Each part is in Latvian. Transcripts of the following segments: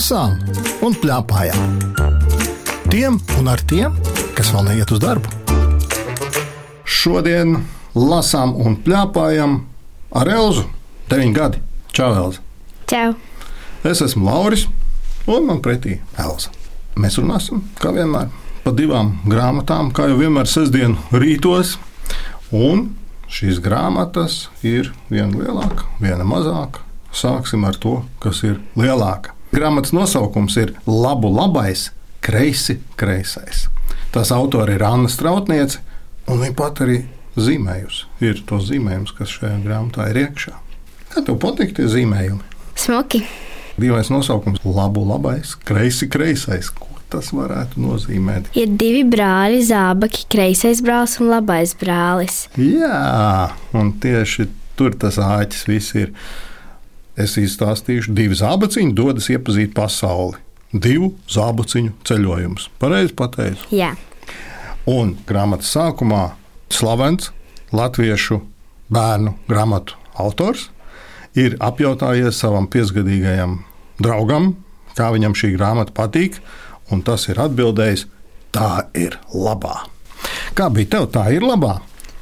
lasām un plēpājām. Tiem un ar tiem, kas vēl neiet uz darbu. Šodien lasām un plēpājam ar Elzu. 9 gadi. Čau, Elza! Čau! Es esmu Lauris, un man pretī Elza. Mēs runāsim, kā vienmēr, par divām grāmatām, kā jau vienmēr, sestdienu rītos. Un šīs grāmatas ir viena lielāka, viena mazāka. Sāksim ar to, kas ir lielāka. Grāmatas nosaukums ir Labu labais, kreisi kreisais. Tās autori ir Anna Strautniece, un viņa pat arī zīmējusi. Ir to zīmējums, kas šajā grāmatā ir iekšā. Kā tev patīk tie zīmējumi? Smuki! Dīvains nosaukums - Labu labais, kreisi kreisais. Ko tas varētu nozīmēt? Ir divi brāļi, zābaki, kreisais brālis un labais brālis. Jā, un tieši tur tas āķis viss ir. Es izstāstīšu, divi zābaciņi dodas iepazīt pasauli. Divu zābaciņu ceļojums. Pareizi pateicu. Jā, Un grāmatas sākumā slavens latviešu bērnu grāmatu autors ir apjautājies savam piecgadīgajam draugam, kā viņam šī grāmata patīk, un tas ir atbildējis, tā ir labā. Kā bija tev, tā ir labā?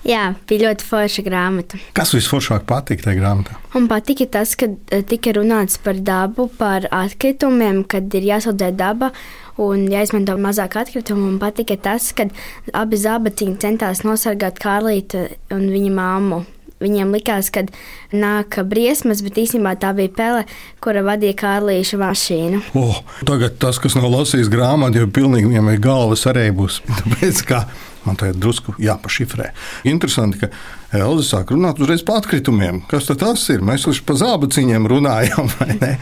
Jā bija ļoti forša grāmata. Kas visforšāk patīk tajā grāmatā? Man patika tas, ka eh, tika runāts par dabu, par atkritumiem, kad ir jāsaudzē daba un jāizmanto mazāk atkritumu. Man patika tas, ka abi zābaciņi centās nosargāt Kārlītu un viņa māmu. Viņiem likās, ka nāk briesmas, bet īstenībā tā bija pele, kura vadīja Kārlīša mašīnu. Oh, tagad tas, kas nav lasījis grāmatu, jau pilnīgi viņam ir galvas arī būs. Tāpēc, kā man tagad drusku jāpašifrē. Interesanti, ka Elza sāk runāt uzreiz par atkritumiem. Kas tas ir? Mēs taču par zābaciņiem runājam, vai ne?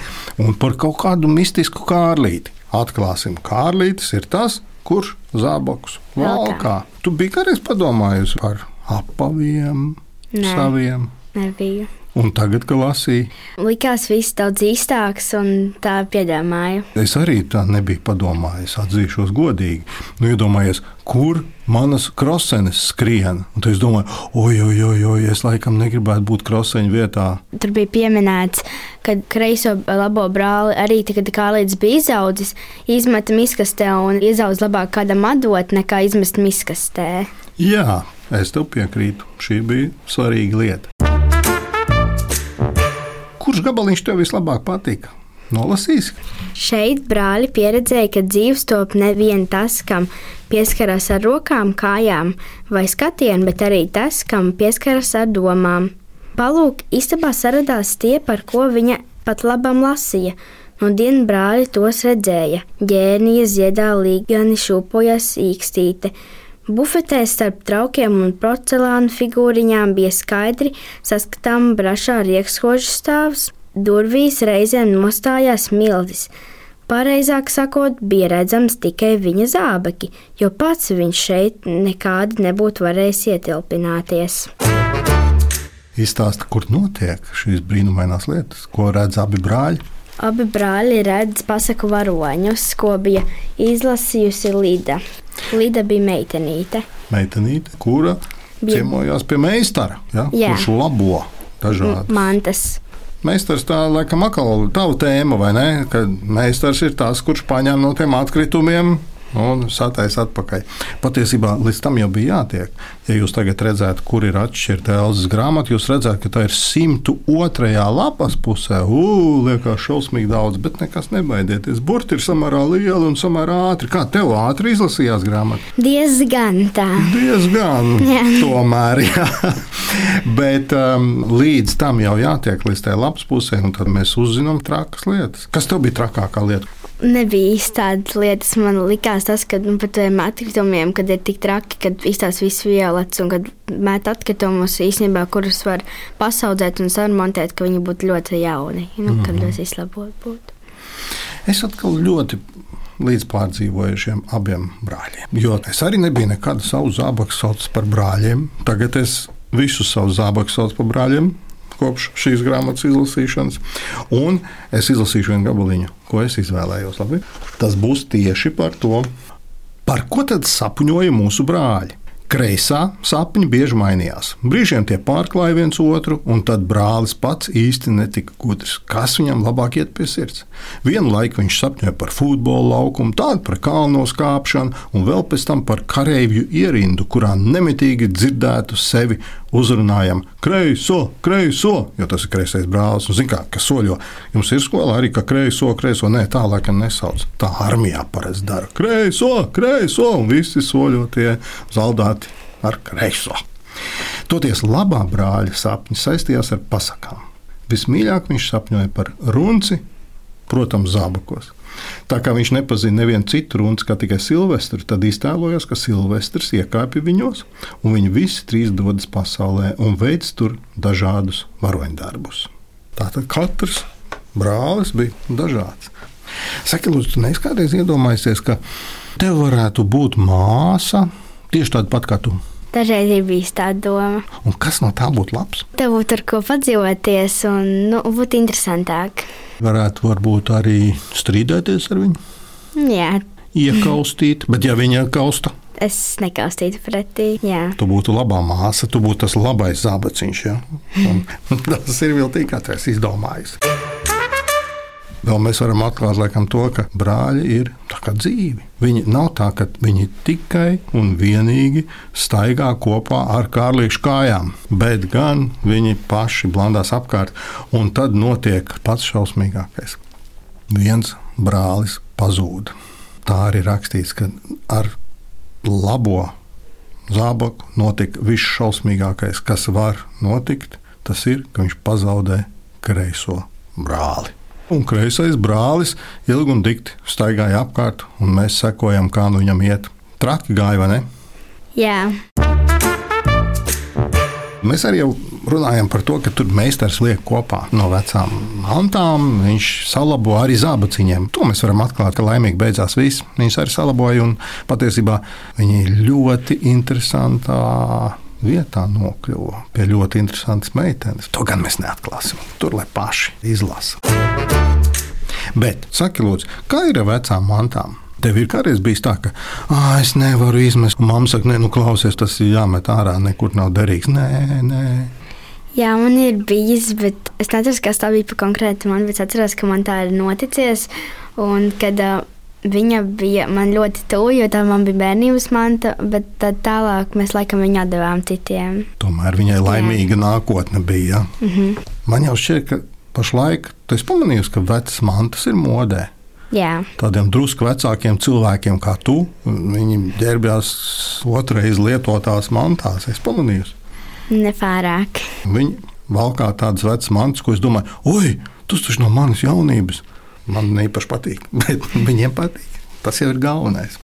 Un par kaut kādu mistisku kārlīti. Atklāsim, kārlītis ir tas, kurš zābakus valkā. Tu biji kādreiz padomājusi par apaviem Nē. saviem. Nebija. Un tagad, kad lasīju, Likās viss daudz īstāks, un tā piedomāju. Es arī tā nebiju padomājis, atzīšos godīgi. Nu, iedomājies, kur manas krosenes skrien. Un tad es domāju, oi, oi, oi, oi, es laikam negribētu būt kroseņa vietā. Tur bija pieminēts, ka kreiso labo brāli arī tagad, kā līdz bija izaudzis, izmeta miskastē un izaudz labāk kādam atdot, nekā izmest miskastē. Jā, es tev piekrītu. Šī bija svarīga lieta. Kurš gabaliņš tev vislabāk patika? Nolasīs. Šeit brāļi pieredzēja, ka dzīves top nevien tas, kam pieskaras ar rokām, kājām vai skatienu, bet arī tas, kam pieskaras ar domām. Palūk, istabā saradās tie, par ko viņa pat labam lasīja. No dienas brāļi tos redzēja. Ģērnija ziedā līgani šūpojas īkstīte. Bufetē starp traukiem un porcelāna figūriņām bija skaidri saskatāms brašā riekskožu stāvs. Durvīs reizēm nostājās miltis. Pareizāk sakot, bija redzams tikai viņa zābaki, jo pats viņš šeit nekādi nebūtu varējis ietilpināties. Izstāsta, kur notiek šīs brīnumainās lietas, ko redz abi brāļi. Abi brāļi redz pasaku varoņus, ko bija izlasījusi Līda. Līda bija meitenīte. Meitenīte, kura Bija- ciemojās pie meistara, ja, Jā. kurš labo dažādi. Mantas. Meistars tā laikam atkal tava tēma, vai ne? Kad meistars ir tas, kurš paņem no tiem atkritumiem. Un sataisa atpakaļ. Patiesībā līdz tam jau bija jātiek. Ja jūs tagad redzētu, kur ir atšķirta Elzas grāmata, jūs redzētu, ka tā ir 102. lapas pusē. Ugh, liekas, šausmīgi daudz, bet nekas nebaidieties. Burti ir samērā lieli un samērā ātri. Kā tev ātri izlasījās grāmata? Diezgan tā. Diezgan. Jā. Tomēr, jā. Bet um, līdz tam jau jātiek līdz tai lapas pusē, un tad mēs uzzinām trakas lietas. Kas tev bija trakākā lieta? Nebija tādas lietas. Man liekas, tas, ka nu, par tiem atkritumiem, kad ir tik traki, kad izstāsta viss violets un kad met atkritumus īstenībā, kurus var pasaudzēt un sarmontēt, ka viņi būtu ļoti jauni. Nu, Mhm. kad ļoti izlabot būtu. Es atkal ļoti līdzpārdzīvoju šiem abiem brāļiem. Jo es arī nebiju nekad savu zābaku saucis par brāļiem. Tagad es visus savus zābakus saucu par brāļiem. Kopš šīs grāmatas izlasīšanas, un es izlasīšu vienu gabaliņu, ko es izvēlējos. Labi? Tas būs tieši par to, par ko tad sapņoja mūsu brāļi. Kreisā sapņi bieži mainījās. Brīžiem tie pārklāja viens otru, un tad brālis pats īsti netika gudrs, kas viņam labāk iet pie sirds. Vienu laiku viņš sapņoja par futbola laukumu, tādu par kalnu kāpšanu, un vēl pēc tam par kareivju ierindu, kurā nemitīgi dzirdētu sevi uzrunājam kreiso, kreiso, jo tas ir kreisais brālis. Ziniet, kā, ka soļo. Jums ir skolā arī, ka kreiso, kreiso, nē, tā laikam nesauc. Tā armijā parasti dara kreiso, kreiso, un visi soļotie zaldāti ar kreiso. Toties labā brāļa sapņi saistījās ar pasakām. Vismīļāk viņš sapņoja par runci, protams, zābakos. Tā kā viņš nepazina nevienu citu runu, kā tikai Silvestru, tad iztēlojās, ka Silvestris iekāpja viņos, un viņi visi trīs dodas pasaulē un veids tur dažādus varoņdarbus. Tātad katrs brālis bija dažāds. Saki, lūdzu, tu neesi kādreiz iedomājies, ka tev varētu būt māsa tieši tāda pat kā tu? Dažreiz ir bijis tāda doma. Un kas no tā būtu labs? Tev būtu ar ko padzīvoties un nu, būtu interesantāk. Varētu varbūt arī strīdēties ar viņu, Jā, iekaustīt, bet ja viņa kausta, es nekaustītu pretī. Jā. tu būtu labā māsa, tu būtu tas labais zābaciņš. Ja? Un Tas ir vēl tikai tas izdomājis. Vēl mēs varam atklāt laikam, to, ka brāļi ir tā kā dzīvi. Viņi nav tā, ka viņi tikai un vienīgi staigā kopā ar kārlīšu kājām, bet gan viņi paši blandās apkārt, un tad notiek pats šausmīgākais. Viens brālis pazūd. Tā arī rakstīts, ka ar labo zābaku notika viss šausmīgākais, kas var notikt. Tas ir, ka viņš pazaudē kreiso brāli. Un kreisais brālis ilgi un dikti staigāja apkārt, un mēs sekojam, kā nu viņam iet. Traki gāja, vai ne? Jā. Mēs arī runājam par to, ka tur meistars liek kopā no vecām mantām. Viņš salabo arī zābaciņiem. To mēs varam atklāt, ka laimīgi beidzās viss. Viņš arī salaboja, un patiesībā viņi ļoti interesantā vietā nokļuva pie ļoti interesantas meitenes. To gan mēs neatklāsim. Tur lai paši izlasa. Bet, saki, lūdzu, kā ir ar vecām mantām? Tev ir kādreiz bijis tā, ka es nevaru izmest, un mamma saka, nē, nu klausies, tas ir jāmet ārā, nekur nav derīgs. Nē, nē. Jā, man ir bijis, bet es nezinu, kas tā bija pa konkrēti man, bet es atceros, ka man tā ir noticies. Un kad uh, viņa bija man ļoti tuvu, jo tā man bija bērnības manta, bet tad tālāk mēs laikam viņu atdevām citiem. Tomēr viņai laimīga nākotne bija. Ja? Mm -hmm. Man jau šķiet, ka pašlaik tas pamanījusi, ka vecas mantas ir modē. Jā, Tādiem drusku vecākiem cilvēkiem kā tu, viņi ģērbjās otrreiz lietotās mantās. Es pamanīju, nepārāk. viņi valkā tādas vecas mantas, ko es domāju, oi, tas taču no manas jaunības. Man īpaši patīk, bet viņiem patīk. Tas jau ir galvenais.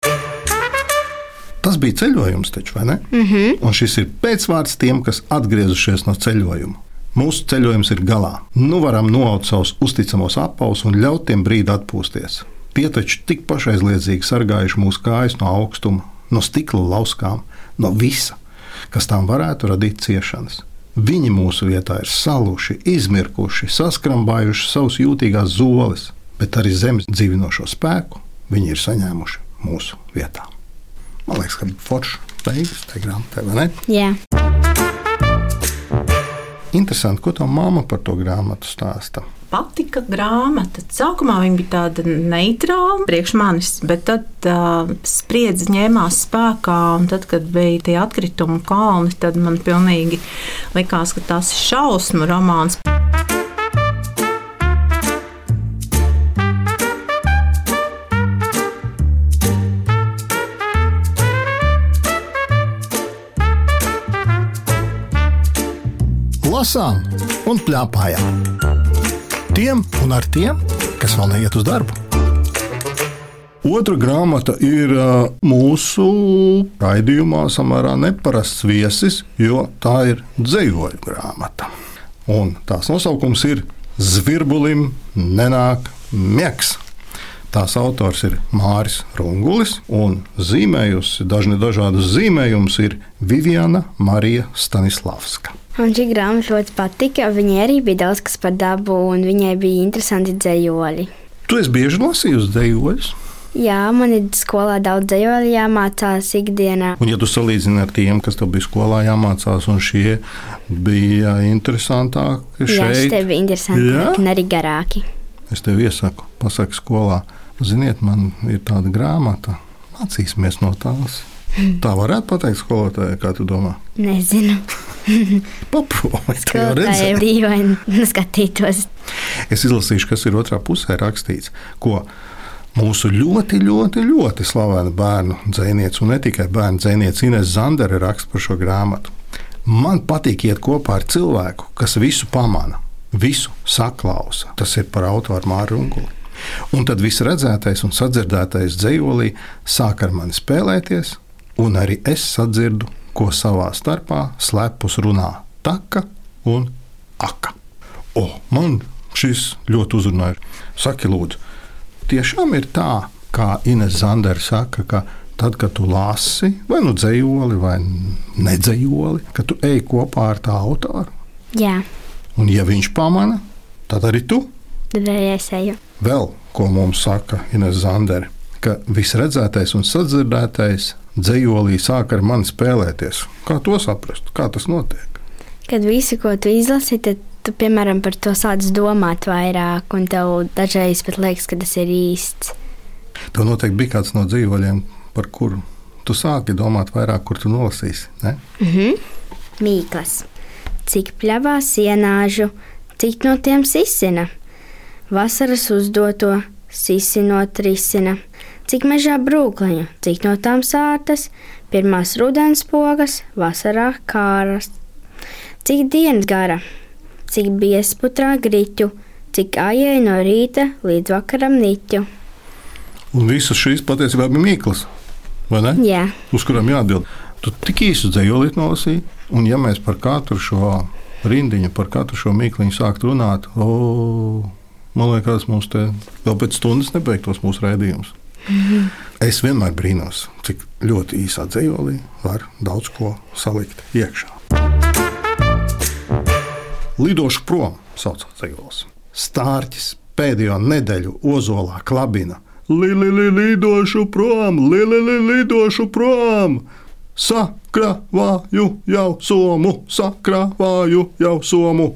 Tas bija ceļojums, taču, vai ne? Mm -hmm. Un šis ir pēcvārds tiem, kas atgriezušies no ceļojuma. Mūsu ceļojums ir galā. Nu varam noaut savus uzticamos apavus un ļaut tiem brīdi atpūsties. Tie taču tik pašaizliedzīgi sargājuši mūsu kājas no augstuma, no stikla lauskām, no visa, kas tām varētu radīt ciešanas. Viņi mūsu vietā ir saluši, izmirkuši, saskrambājuši savus jūtīgās zoles, bet arī zemes dzīvinošo spēku viņi ir saņēmuši mūsu vietā. Man liekas, ka forši beigas tajā grāmatā, vai ne? Jā. Interesanti, ko tā mamma par to grāmatu stāsta. patika grāmata. Sākumā viņa bija tāda neitrāla priekš manis, bet tad uh, spriedzi ņēmās spēkā. Tad, kad bija tie atkritumu kalni, tad man pilnīgi likās, ka tas ir šausmu romāns. Lasām un plēpājām. Tiem un ar tiem, kas vēl neiet uz darbu. Otra grāmata ir mūsu raidījumā samērā neparasts viesis, jo tā ir dzīvoļu grāmata. Un tās nosaukums ir Zvirbulim nenāk miegs. Tās autors ir Māris Rungulis, un zīmējusi dažni dažādus zīmējumus ir Viviana Marija Stanislavska. Man šī grāmata ļoti patika. Viņai arī bija daudz kas par dabu, un viņai bija interesanti dzējoļi. Tu esi bieži lasījusi dzīsļus. Jā, man ir skolā daudz dzējoļu jāmācās ikdienā. Un, ja tu salīdzini ar tiem, kas tev bija skolā jāmācās, un šie bija interesantāki šeit, šie bija interesanti Jā? un arī garāki. Es tev iesaku, pasaki skolā, ziniet, man ir tāda grāmata, mācīsimies no tās. Tā varētu pateikt skolotājai, kā tu domā. Nezinu, jau kā redzēji. dīvaini skatītos. Es izlasīšu, kas ir otrā pusē rakstīts, ko mūsu ļoti, ļoti, ļoti slavena bērnu dzinieks, un ne tikai bērnu dzinieks, Ines Zandere raksta par šo grāmatu. Man patīk iet kopā ar cilvēku, kas visu pamana, visu saklausa. Tas ir par autoru Māru Unguli. Un tad viss redzētais un sadzirdētais dzējolī sāk ar mani spēlēties, un arī es sadzirdu, ko savā starpā slepus runā taka un aka. O, man šis ļoti uzrunāja. Saki, lūdzu, tiešām ir tā, kā Ines Zandere saka, ka tad, kad tu lasi vai nu dzējoli, vai nedzējoli, ka tu ej kopā ar tā autoru. Jā, Un, ja viņš pamana, tad arī tu. es eju. Vēl ko mums saka Ines Zandere, ka visredzētais un sadzirdētais dzējolī sāk ar mani spēlēties. Kā to saprast? Kā tas notiek? Kad visu, ko tu izlasi, tad tu, piemēram, par to sāc domāt vairāk, un tev dažreiz pat liekas, ka tas ir īsts. Tev noteikti bija kāds no dzīvoļiem, par kuru tu sāki domāt vairāk, kur tu nolasīsi. Ne? Mīklas. Cik pļāvā sienāžu, cik no tiem sisina? Vasaras uzdoto, sisinot risina. Cik mežā brūkliņu, cik no tām sārtas, pirmās rudens pogas, vasarā kāras. Cik dienas gara, cik biesputrā griķu, cik ājai no rīta līdz vakaram niķu. Un visas šīs patiesībā bija mīklas, vai ne? Jā, Uz kurām jāatbild. Tu tik īsu dzējolīt nolasīji, un ja mēs par katru šo rindiņu, par katru šo mīkliņu sāktu runāt, o, man liekas, mums te vēl pēc stundas nebeigtos mūsu raidījums. Es vienmēr brīnos, cik ļoti īsā dzējolī var daudz ko salikt iekšā. Lidošu prom, saucās dzējols. Stārķis pēdējo nedēļu ozolā klabina. Lili, lidošu prom, lili, lidošu prom! Sakrāvāju jau somu, sakrāvāju jau somu.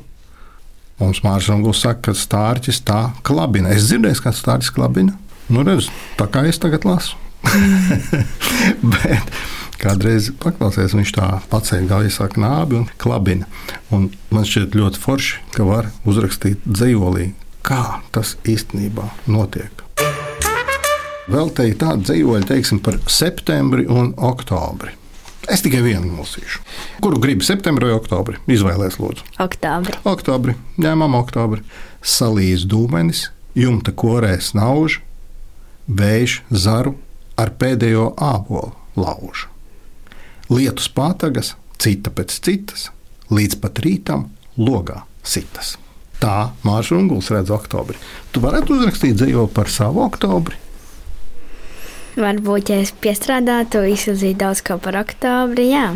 Mums Mārcis saka, ka stārķis tā klabina. Es dzirdēju, kā stārķis klabina. Nu, redz, tā kā es tagad lasu. Bet kādreiz paklausies, viņš tā galvu, saka, nābi un klabina. Un man šķiet ļoti forši, ka var uzrakstīt dzīvolī, kā tas īstenībā notiek. Vēl te ir tāda dzīvoļa, teiksim, par septembri un oktobri. Es tikai vienu nolasīšu. Kuru gribi septembrī vai oktobrī? Izvēlēties, lūdzu. oktobrī. Oktobri, ņēmām oktobri. Salīs dūmenis, jumta korē snauž, vējš zaru ar pēdējo ābolu lauž. Lietus pātagas, cita pēc citas, līdz pat rītam logā sitas. Tā Mārcis Runguls redz oktobri. Tu varētu uzrakstīt dzīvo par savu oktobri. Varbūt, ja es piestrādātu, izlasītu daudz ko par oktobri. Jā,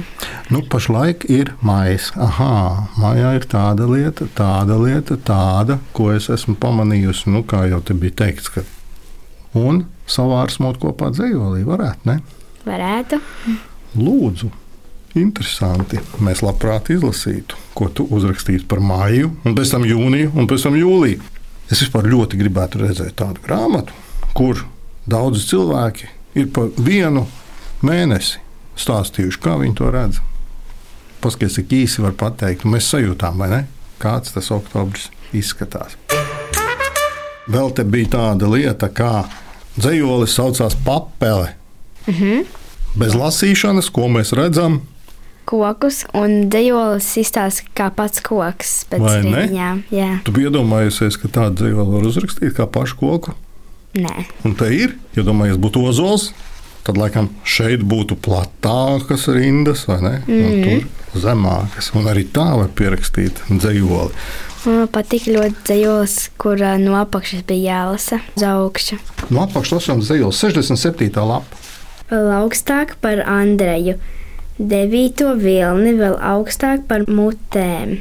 Nu, pašlaik ir maija. Aha, maijā ir tāda lieta, tāda lieta, tāda, ko es esmu pamanījusi. Nu, kā jau te bija teikts, ka un savārsmot kopā dzīvolī varētu, ne? varētu. Lūdzu, interesanti. Mēs labprāt izlasītu, ko tu uzrakstītu par māju, un pēc tam jūniju, un pēc tam jūliju. Es vispār ļoti gribētu redzēt tādu grāmatu, kur daudzi cilvēki ir pa vienu mēnesi stāstījuši, kā viņi to redz. Paskaties, cik īsi var pateikt, mēs sajūtām, vai ne? Kāds tas oktobris izskatās. Vēl te bija tāda lieta, kā dzējolis saucās papele. Bez lasīšanas, ko mēs redzam, Kokus un dejolis izstāsta kā pats koks Vai ne? riņām. Jā, tu iedomājies, ka tādu dzīvolu var uzrakstīt kā pašu koku. Nē. Un te ir, ja domājies, būtu ozols, tad laikam šeit būtu platākas rindas, vai ne? Mm -hmm. Tur zemākas. Un arī tā var pierakstīt dzīvoli. Man patīk ļoti dejolis, kur no apakšas bija jālasa uz augšu. No apakšas lasām dzīvoli 67. lapa. Vēl augstāk par Andreju, devīto vilni vēl augstāk par mutēm,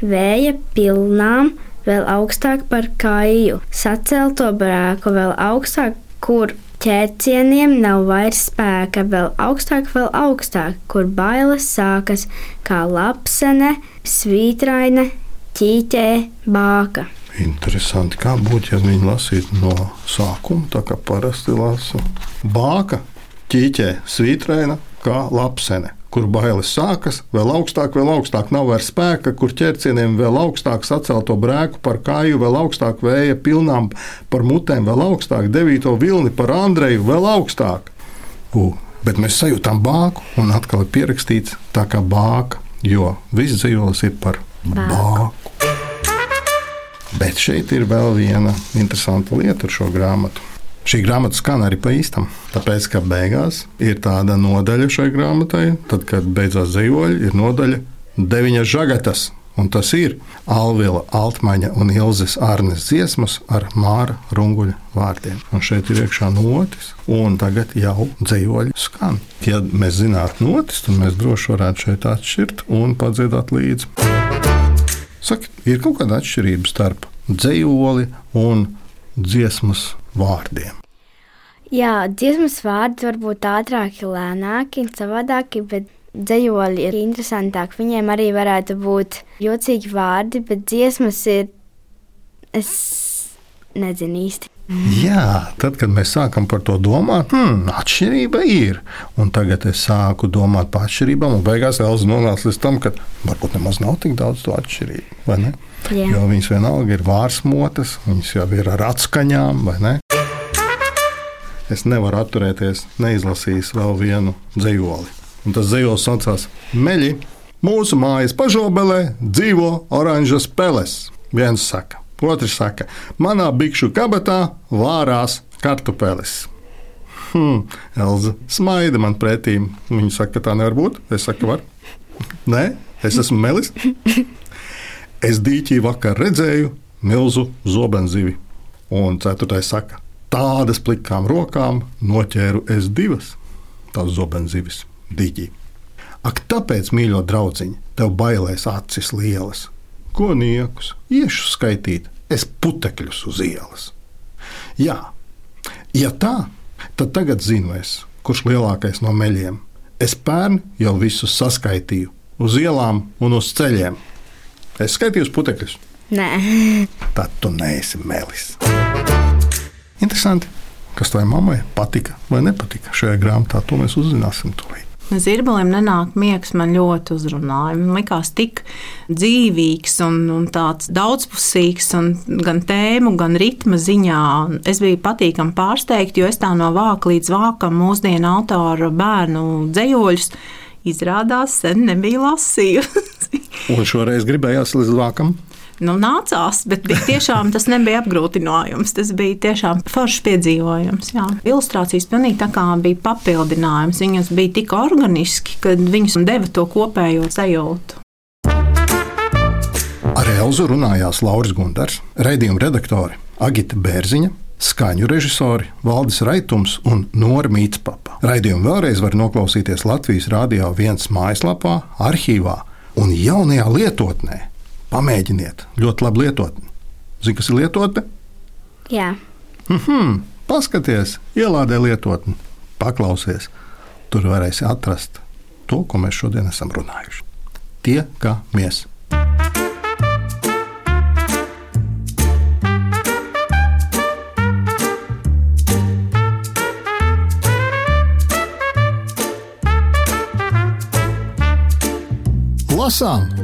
vēja pilnām vēl augstāk par kāju, sacelto brāku vēl augstāk, kur ķērcieniem nav vairs spēka, vēl augstāk, vēl augstāk, kur bailes sākas, kā lapsene, svītraine, ķīķē, bāka. Interesanti, kā būtu, ja viņi lasītu no sākuma, tā kā parasti lasu. Bāka, ķīķē, svītraina, kā lapsene kur bailes sākas, vēl augstāk, vēl augstāk nav vairs spēka, kur ķercieniem vēl augstāk sacelto brēku par kāju, vēl augstāk vēja pilnām par mutēm, vēl augstāk devīto vilni par Andreju, vēl augstāk. Uh, bet mēs sajūtām bāku, un atkal ir pierakstīts tā kā bāka, jo viss dzīvos ir par bāku. Bet šeit ir vēl viena interesanta lieta ar šo grāmatu. Šī grāmata skan arī pa īstam. Tāpēc, ka beigās ir tāda nodaļa šai grāmatai, tad, kad beidzās dzīvoļi, ir nodaļa deviņas žagatas. Un tas ir Alvila Altmaņa un Ilzes Arnes dziesmas ar Māra Runguļa vārdiem. Un šeit ir iekšā notis, un tagad jau dzīvoļi skan. Ja mēs zinātu notis, tad mēs droši varētu šeit atšķirt un padziedāt līdzi. Saka, ir kaut kāda atšķirība starp dzīvoli un dziesmas vārdiem. Jā, dziesmas vārdi var būt ātrāki, lēnāki, savādāki, bet dzējoļi ir interesantāki. Viņiem arī varētu būt jocīgi vārdi, bet dziesmas ir. Es nezinu īsti. Jā, tad, kad mēs sākam par to domāt, hmm, atšķirība ir. Un tagad es sāku domāt par atšķirībām, un beigās vēl nonācu līdz tam, ka varbūt nemaz nav tik daudz to atšķirību. Jo viņas vienalga ir vārsmotas, viņas jau ir ar atskaņām, vai ne? Es nevaru atturēties, neizlasījis vēl vienu dzējoli. Un tas dzējols saucās Meļi. Mūsu mājas pašobelē dzīvo oranžas peles. Viens saka, otrs saka, manā bikšu kabatā vārās kartupeles. Hmm, Elza smaida man pretī. Viņa saka, ka tā nevar būt. Es saku, var. Nē, es esmu melis. Es dīķī vakar redzēju milzu zobenzivi. Un ceturtais saka, tādas plikām rokām noķēru es divas tās zobenzivis dīķī. Ak, tāpēc, mīļo draugiņ, tev bailēs acis lielas. Ko niekus, iešu skaitīt, es putekļus uz ielas. Jā, ja tā, tad tagad zinu es, kurš lielākais no meļiem. Es pērn jau visus saskaitīju uz ielām un uz ceļiem. Es skaitīju putekļus. Nē, Tad tu neesi melis. Interesanti, kas tavai mammai patika vai nepatika šajā grāmatā. To mēs uzzināsim tūlīt. Zirbalim nenāk miegs, man ļoti uzrunāja. Man likās tik dzīvīgs un, un tāds daudzpusīgs, un gan tēmu, gan ritma ziņā. Es biju patīkami pārsteigta, jo es tā no vāka līdz vākam mūsdienu autora bērnu dzējoļus izrādās sen nebija lasījusi. Un šoreiz gribējās līdz vākam. Nu, nācās, bet tiešām tas nebija apgrūtinājums. Tas bija tiešām foršs piedzīvojums. Jā. Ilustrācijas pilnīgi tā kā bija papildinājums. Viņas bija tik organiski, ka viņas deva to kopējo sajūtu. Ar Elzu runājās Lauris Gundars, raidījuma redaktori Agita Bērziņa, skaņu režisori Valdis Raitums un Nora Mītspapa. Raidījumu vēlreiz var noklausīties Latvijas Rādio 1 mājaslapā, arhīvā un jaunajā lietotnē. Pamēģiniet, ļoti labi lietotni. Zini, kas ir lietotne? jā. Hmm, paskaties, ielādē lietotni, paklausies. Tur varēsi atrast to, ko mēs šodien esam runājuši. Tie, kā mēs. Lasām